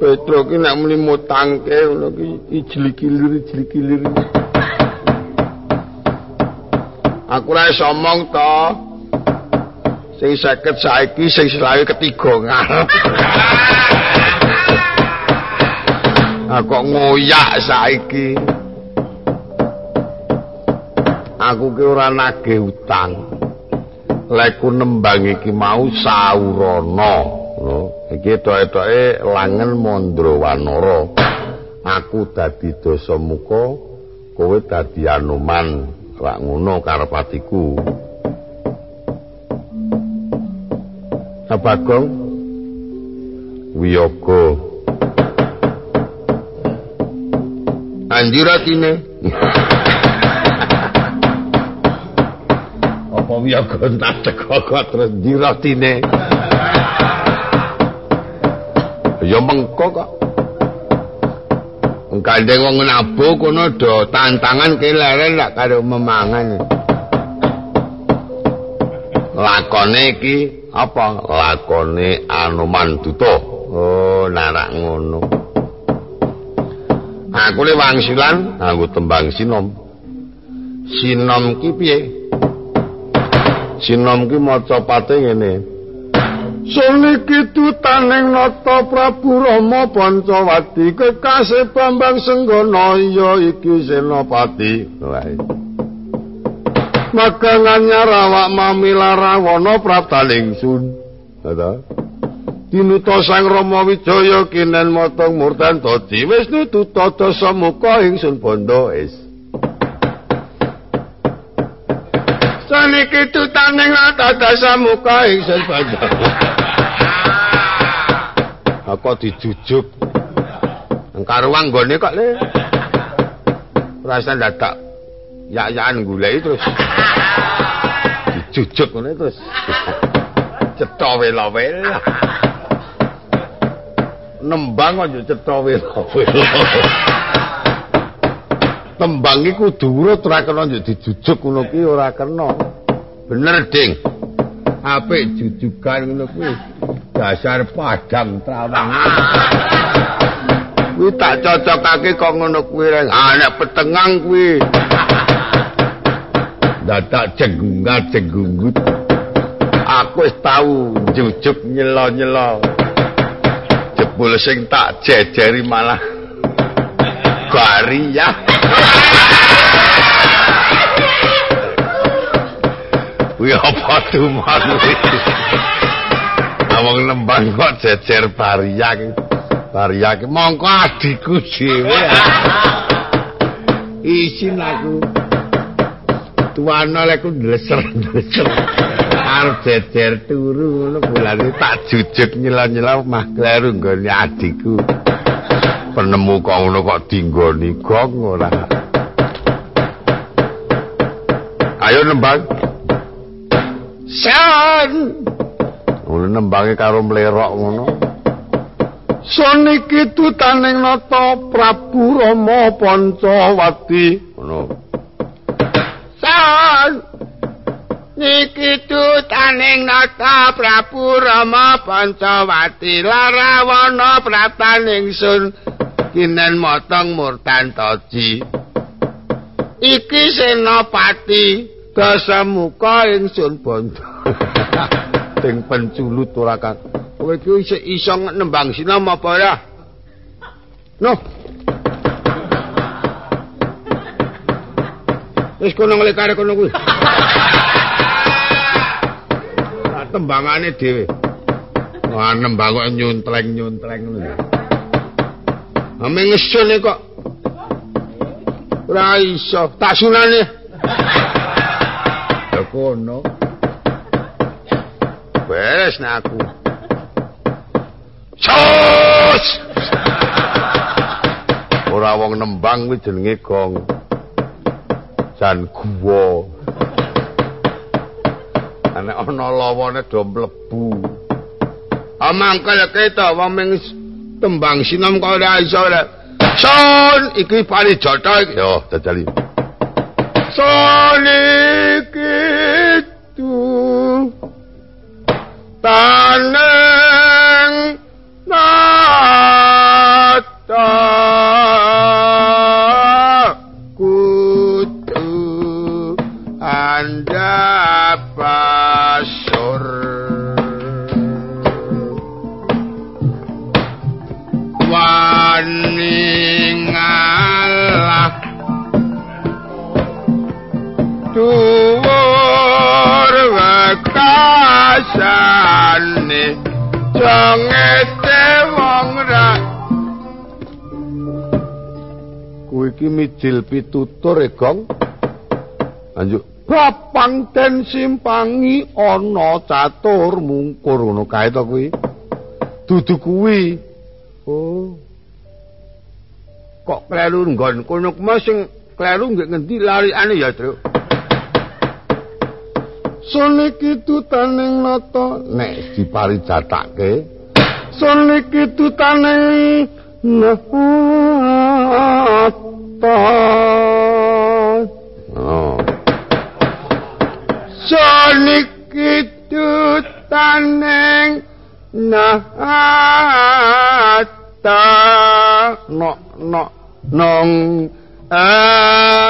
Petro ki nek muni mutangke ngono ki ijlikilir ijlikilir. Aku ra iso omong to. Sing 50 saiki sing selawe ketiga ngarep. Aku ngoyak saiki. Aku ki ora nagih utang. Leku nembang iki mau saurana. Iki tok-toke langen mandrawanara aku dadi dosa muka kowe dadi anoman lak ngono karepatiku Abagong Wiyoga. Anjuratine Apa wiyoga tak teko terus jiratine ya mengko kok Kandeng wong nabu kono do tantangan keleren lak karo memangan. Lakone iki apa? Lakone Anoman Duta. Oh, narak ngono. Aku le wangsilan nganggo tembang sinom. Sinom ki piye? Sinom ki maca pate ngene. Suniki tutaning nata Prabu Rama Pancawati kekasih Bambang Senggana iya iki Senopati. Magangan nyarawak mamila Rawana Praptalingsun. Ada. Dinuta Sang Rama Wijaya kinen motong murtan dadi wis nututa dasa muka ingsun bondo is. Saniki tutaning nata dasa muka ingsun bondo. kok dijujuk. Nang karuang gone kok le. Rasa dadak yak-yakan goleki terus. Dijujuk ngene terus. Cetha wela-wel nembang kok cetha wela-wel tembang iku kudu urut ora kena dijujuk ngono ki ora kena bener ding apik jujugan ngono kuwi dasar padang trawang. Kuwi tak cocokake kok ngono kuwi rek. Ah nek petengang kuwi. Dadak jenggungat jenggunggut. Aku wis tau jujuk nyelo-nyelo. Jebul sing tak jejeri malah gari ya. Kuwi apa tuman wong nembang kok jejer bariak bariak mongko adikku dhewe. Isin aku. Tuwana lek ndleser-ndleser arep jejer turu ngono bulane tak jujuk nyela-nyela mah kleru nggone adikku penemu kok ngono kok dinggoni gong ora ayo nembang San! Ngono nembange karo mlerok ngono. Soniki tutaning nata Prabu Rama Pancawati. Ngono. San Niki tutaning nata Prabu Rama Pancawati larawana pratan ingsun kinen motong murtan toji. Iki senopati dasamuka ingsun bondo. ding penculut ora kan. Kowe iki iso iso nembang sinam apa ora? No. Wis kono nglekare kono kuwi. Lah tembangane dhewe. Wah nembang kok nyuntleng-nyuntleng. Ame ngesune kok. Ora iso tak sunane. Ya kono. beres nek aku. Sos! Ora wong nembang kuwi jenenge gong. Jan guwa. Nek ana lawane do mlebu. Amangkel keto wong ming tembang sinom kok ora iso ora. Son iki pari jotho iki. Yo, dadali. Son iki taneng na dhuwur wekasane jangete wong ra kuwi iki mijil pitutur e gong. Lanjut. Bapang ten simpangi ana catur mungkur ngono kae to kuwi? Dudu kuwi. Oh. Kok kleru nggon? Kono kuwi sing kleru nggih ngendi larikane ya truk Sone kitutaning nata. Nek diparijatake Sone kitutaning nata Oh Sone kitutaning nata no no nong. Aku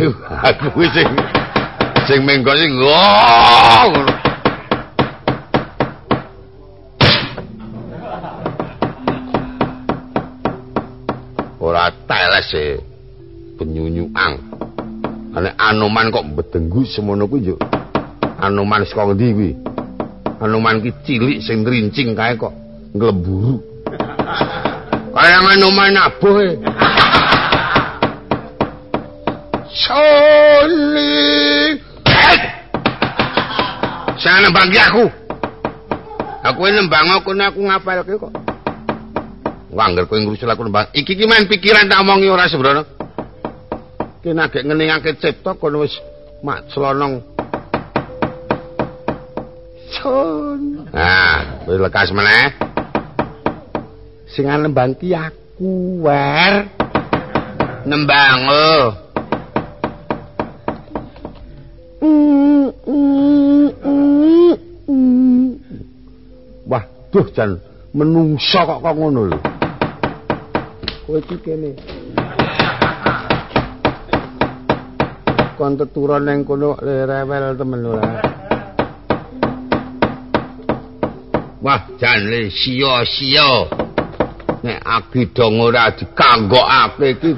tuh aku sing sing mengko sing ora teles e penyunyuang ane anoman kok bedenggu semono kuwi yo anoman saka ngendi kuwi? Anoman ki cilik sing rincing kae kok ngleburu kaya anoman abuh e. Soli Saya nembang aku. Aku nembang aku aku ngapalke kok. Wangger kowe ngrusul aku nembang. Iki ki main pikiran tak omongi ora sembrono. Ki nagek ngeningake cipta kono wis mak celonong. Son. Nah, kowe lekas meneh. Sing nembang ki aku, wer. Nembang oh. Duh jan menungso kok kok ngono lho. Kowe iki kene. Kon teturon ning kono rewel temen ora. Wah, jan le sia-sia. Nek agidong ora dikanggokake iki.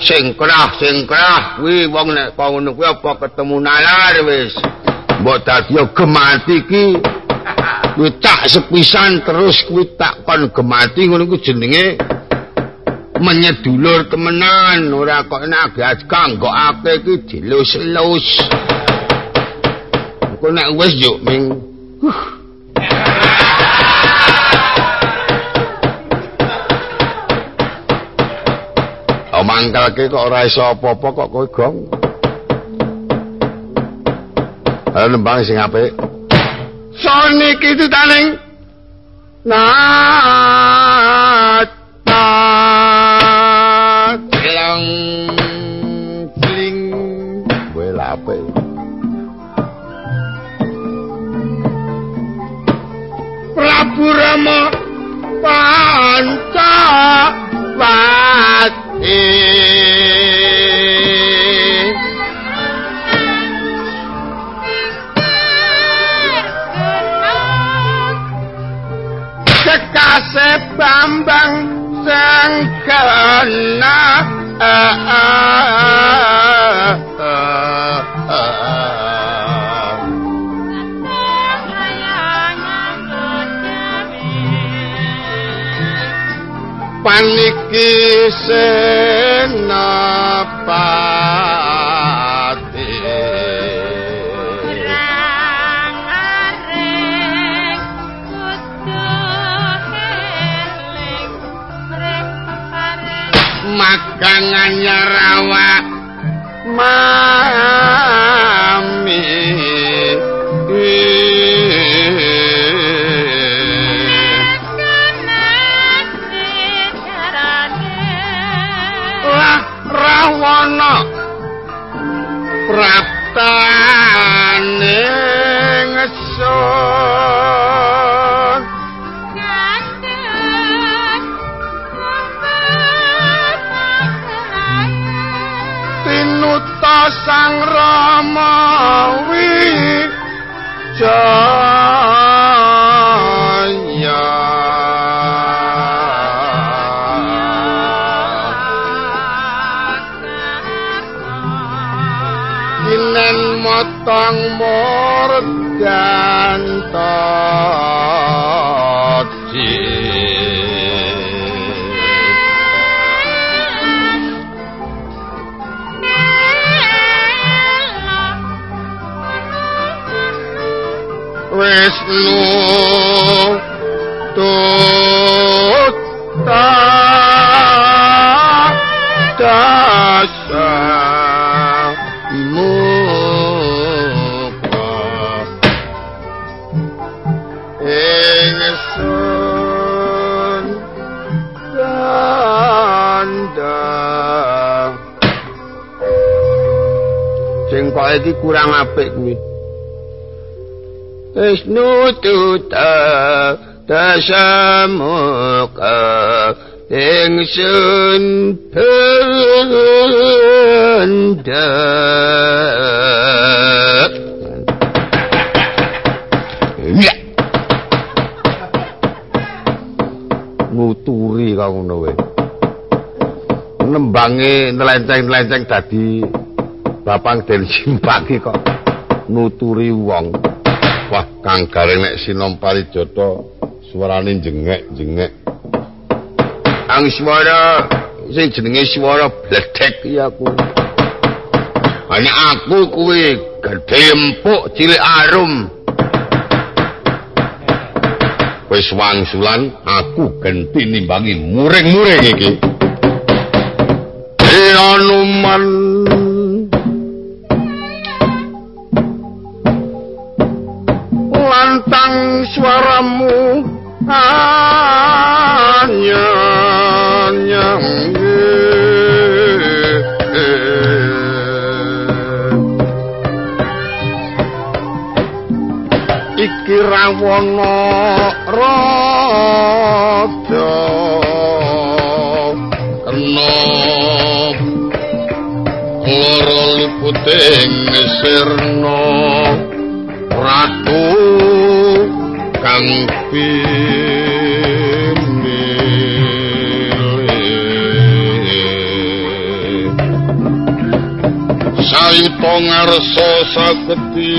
Sing kerah, sing kerah kuwi wong nek ngono kuwi apa ketemu nalar wis. Mbok dadi gemati iki kuwi tak sepisan terus kuwi tak kon gemati ngono kuwi jenenge menyedulur temenan ora kok nek agak kanggokake iki dilus-lus. Kok nek wis yo ming mangkelke kok ora iso apa-apa kok kowe gong. Ayo nembang sing apik. Sone iki tutaning nata lang fling kowe lape. Prabu Rama panca wati Bambang Sengkana paniki senapati kang rama wi jaya motong motang murdanta Wisnu tuta dasa muka ingsun danda sing kok iki kurang apik kuwi Wisnu tuta dasamuka ingsun penda. Nguturi kok ngono wae. Nembange nelenceng-nelenceng dadi Bapang den simpaki kok nuturi wong. Wah, Kang Gareng nek sinom parijata suarane jengek-jengek. Ang swara sing jenenge swara bledek iki aku. Hanya aku kuwi gedhe empuk cilik arum. Wis wangsulan aku genti nimbangi muring-muring iki. Anuman lantang suaramu. Anyanyang iki rawana rada kena lara luputing sirna sayuta ngarsa saketi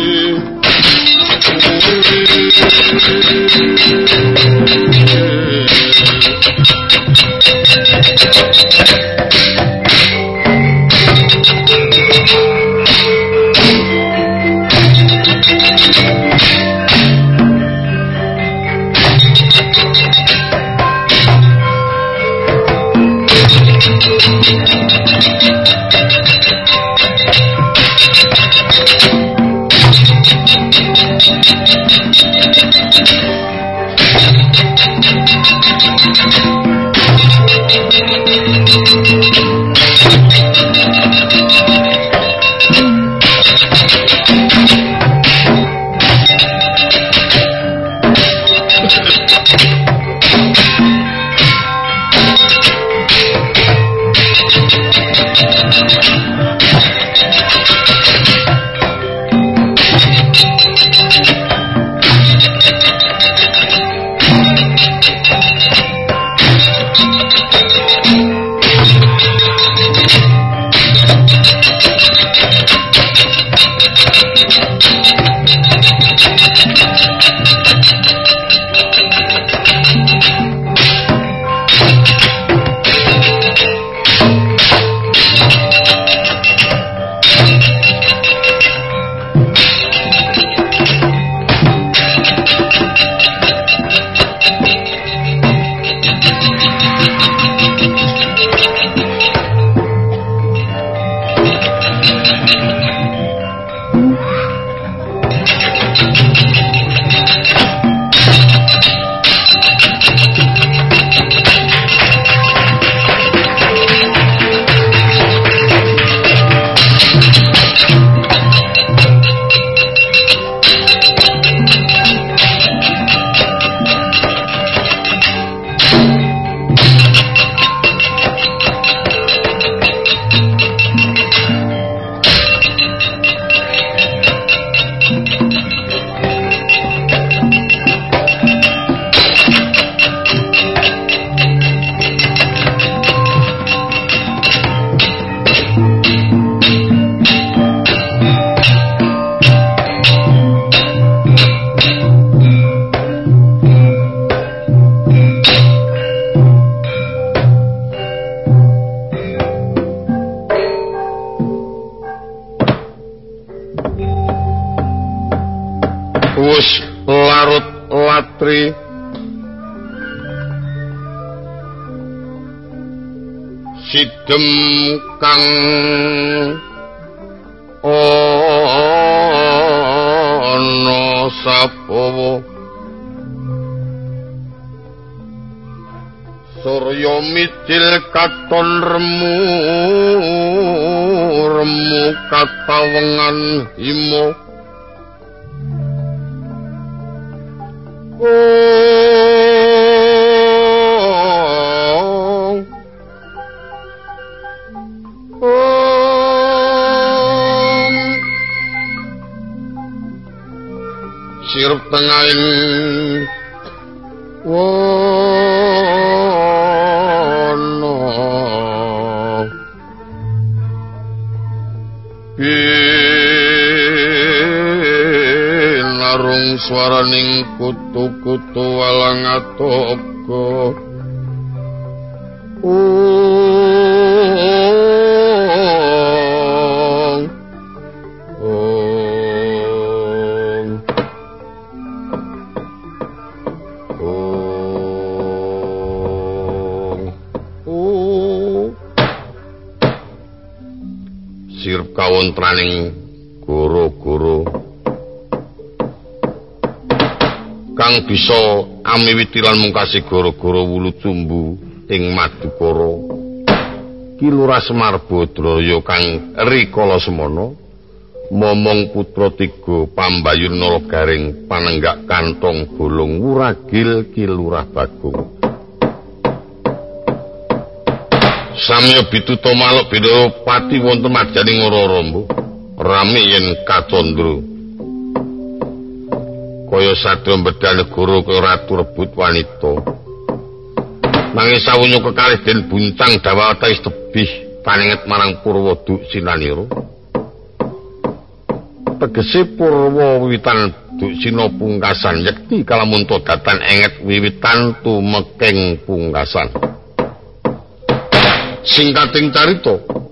kang ana sapawa surya midil katon remu remu katawengan himo sirup tengahin wono binarung swaraning kutu-kutu walang atoko Sirup kawontraning guru-guru kang bisa amiwiti lan mungkasi guru-guru wulu cumbu ing Madukara. Ki Lurah Semar Badraya kang rikala semana momong putra tiga pambayun nala garing panenggak kantong bolong wuragil Ki Lurah Bagong Samya bituta maluk beda pati wonten majaning ora rame yen kacandra. Kaya sadya mbedal negara kaya ratu rebut wanita. Nanging sawunya kekalih den buncang dawata is tebih paninget marang Purwoduk Sinanira. Tegese Purwa wiwitan duk sina pungkasan yekti kalamun datan enget wiwitan tumekeng pungkasan singkating carita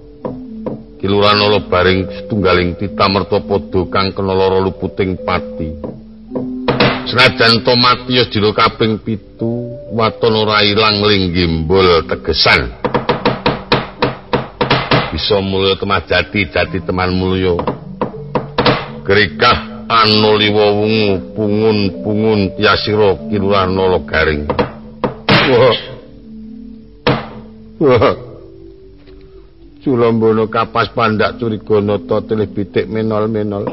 Kiluran ala baring setunggaling titamerta padha kang kena lara luputing pati. Senajan to mati ya dina kaping pitu waton ora ilang linggimbul tegesan. Bisa mulya temajati jati teman mulya. Gerikah anuliwa wungu pungun-pungun tiasira kiluran ala garing. Wah. Wah Sulambono kapas pandak curiga nata telih bitik menol-menol.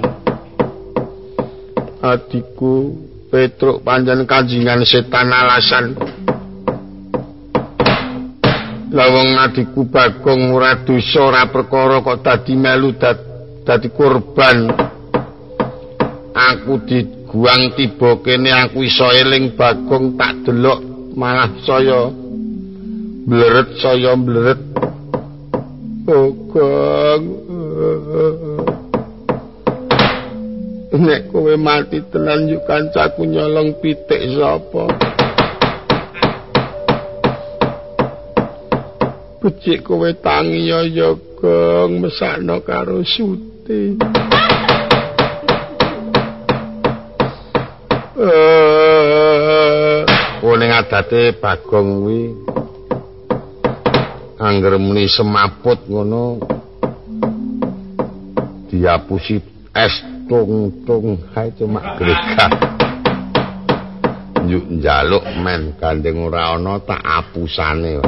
Adiku Petruk panjen kanjingan setan alasan. Lawang adiku Bagong ora dosa ora perkara kok dadi melu dadi korban. Aku diguang tiba kene aku iso eling Bagong tak delok malah saya bleret saya bleret Bagong. Nek kowe mati tenan yuk kancaku nyolong pitik sapa? Becik kowe tangi ya ya gong mesakno karo suti. Eh, ning adate Bagong kuwi angger muni semaput ngono diapusi es tung-tung. Hai cuma gregah yuk njaluk men gandeng ana tak apusane.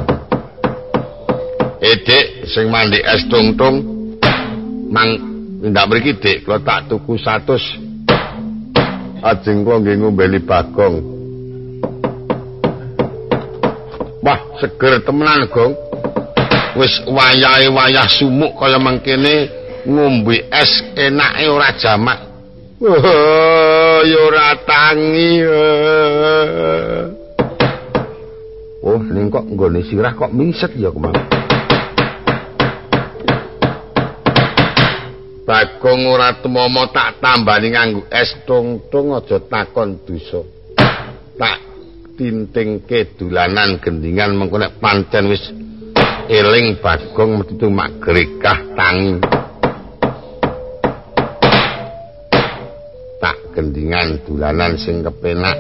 Edik sing mandi es tung-tung mang ndak mriki dik kula tak tuku 100 ajeng kula nggih ngombeni bagong. Wah seger temenan gong wis wayahe wayah sumuk kaya mangkene ngombe es enake ora jamak. Oh, ya ora tangi. Oh, ning kok nggone sirah kok mingset ya kemang. Bagong ora temomo tak tambani nganggo es tung-tung aja takon dosa. Tak tintingke dolanan gendingan mengko nek pancen wis eling bagong mesti mak grekah tangi tak gendingan dulanan sing kepenak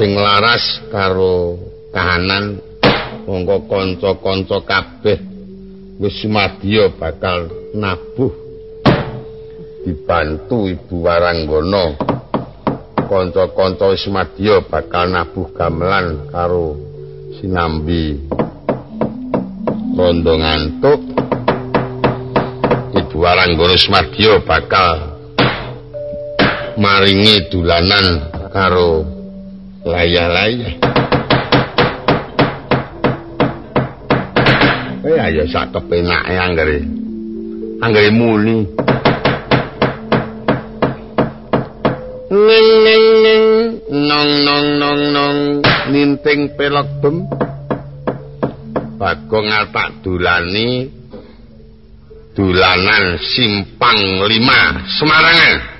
sing laras karo kahanan. Mongko kanca-kanca kabeh wis sumadya bakal nabuh. Dibantu Ibu Waranggana. Kanca-kanca wis sumadya bakal nabuh gamelan karo sinambi rondo ngantuk Ibu Waranggana sumadya bakal maringi dulanan karo layah-layah Eh ayo sak kepenake anggere. Anggere muni. Ning ning ning nong nong nong nong ninting pelok bem. Bagong tak dulani dulanan simpang lima Semarangan.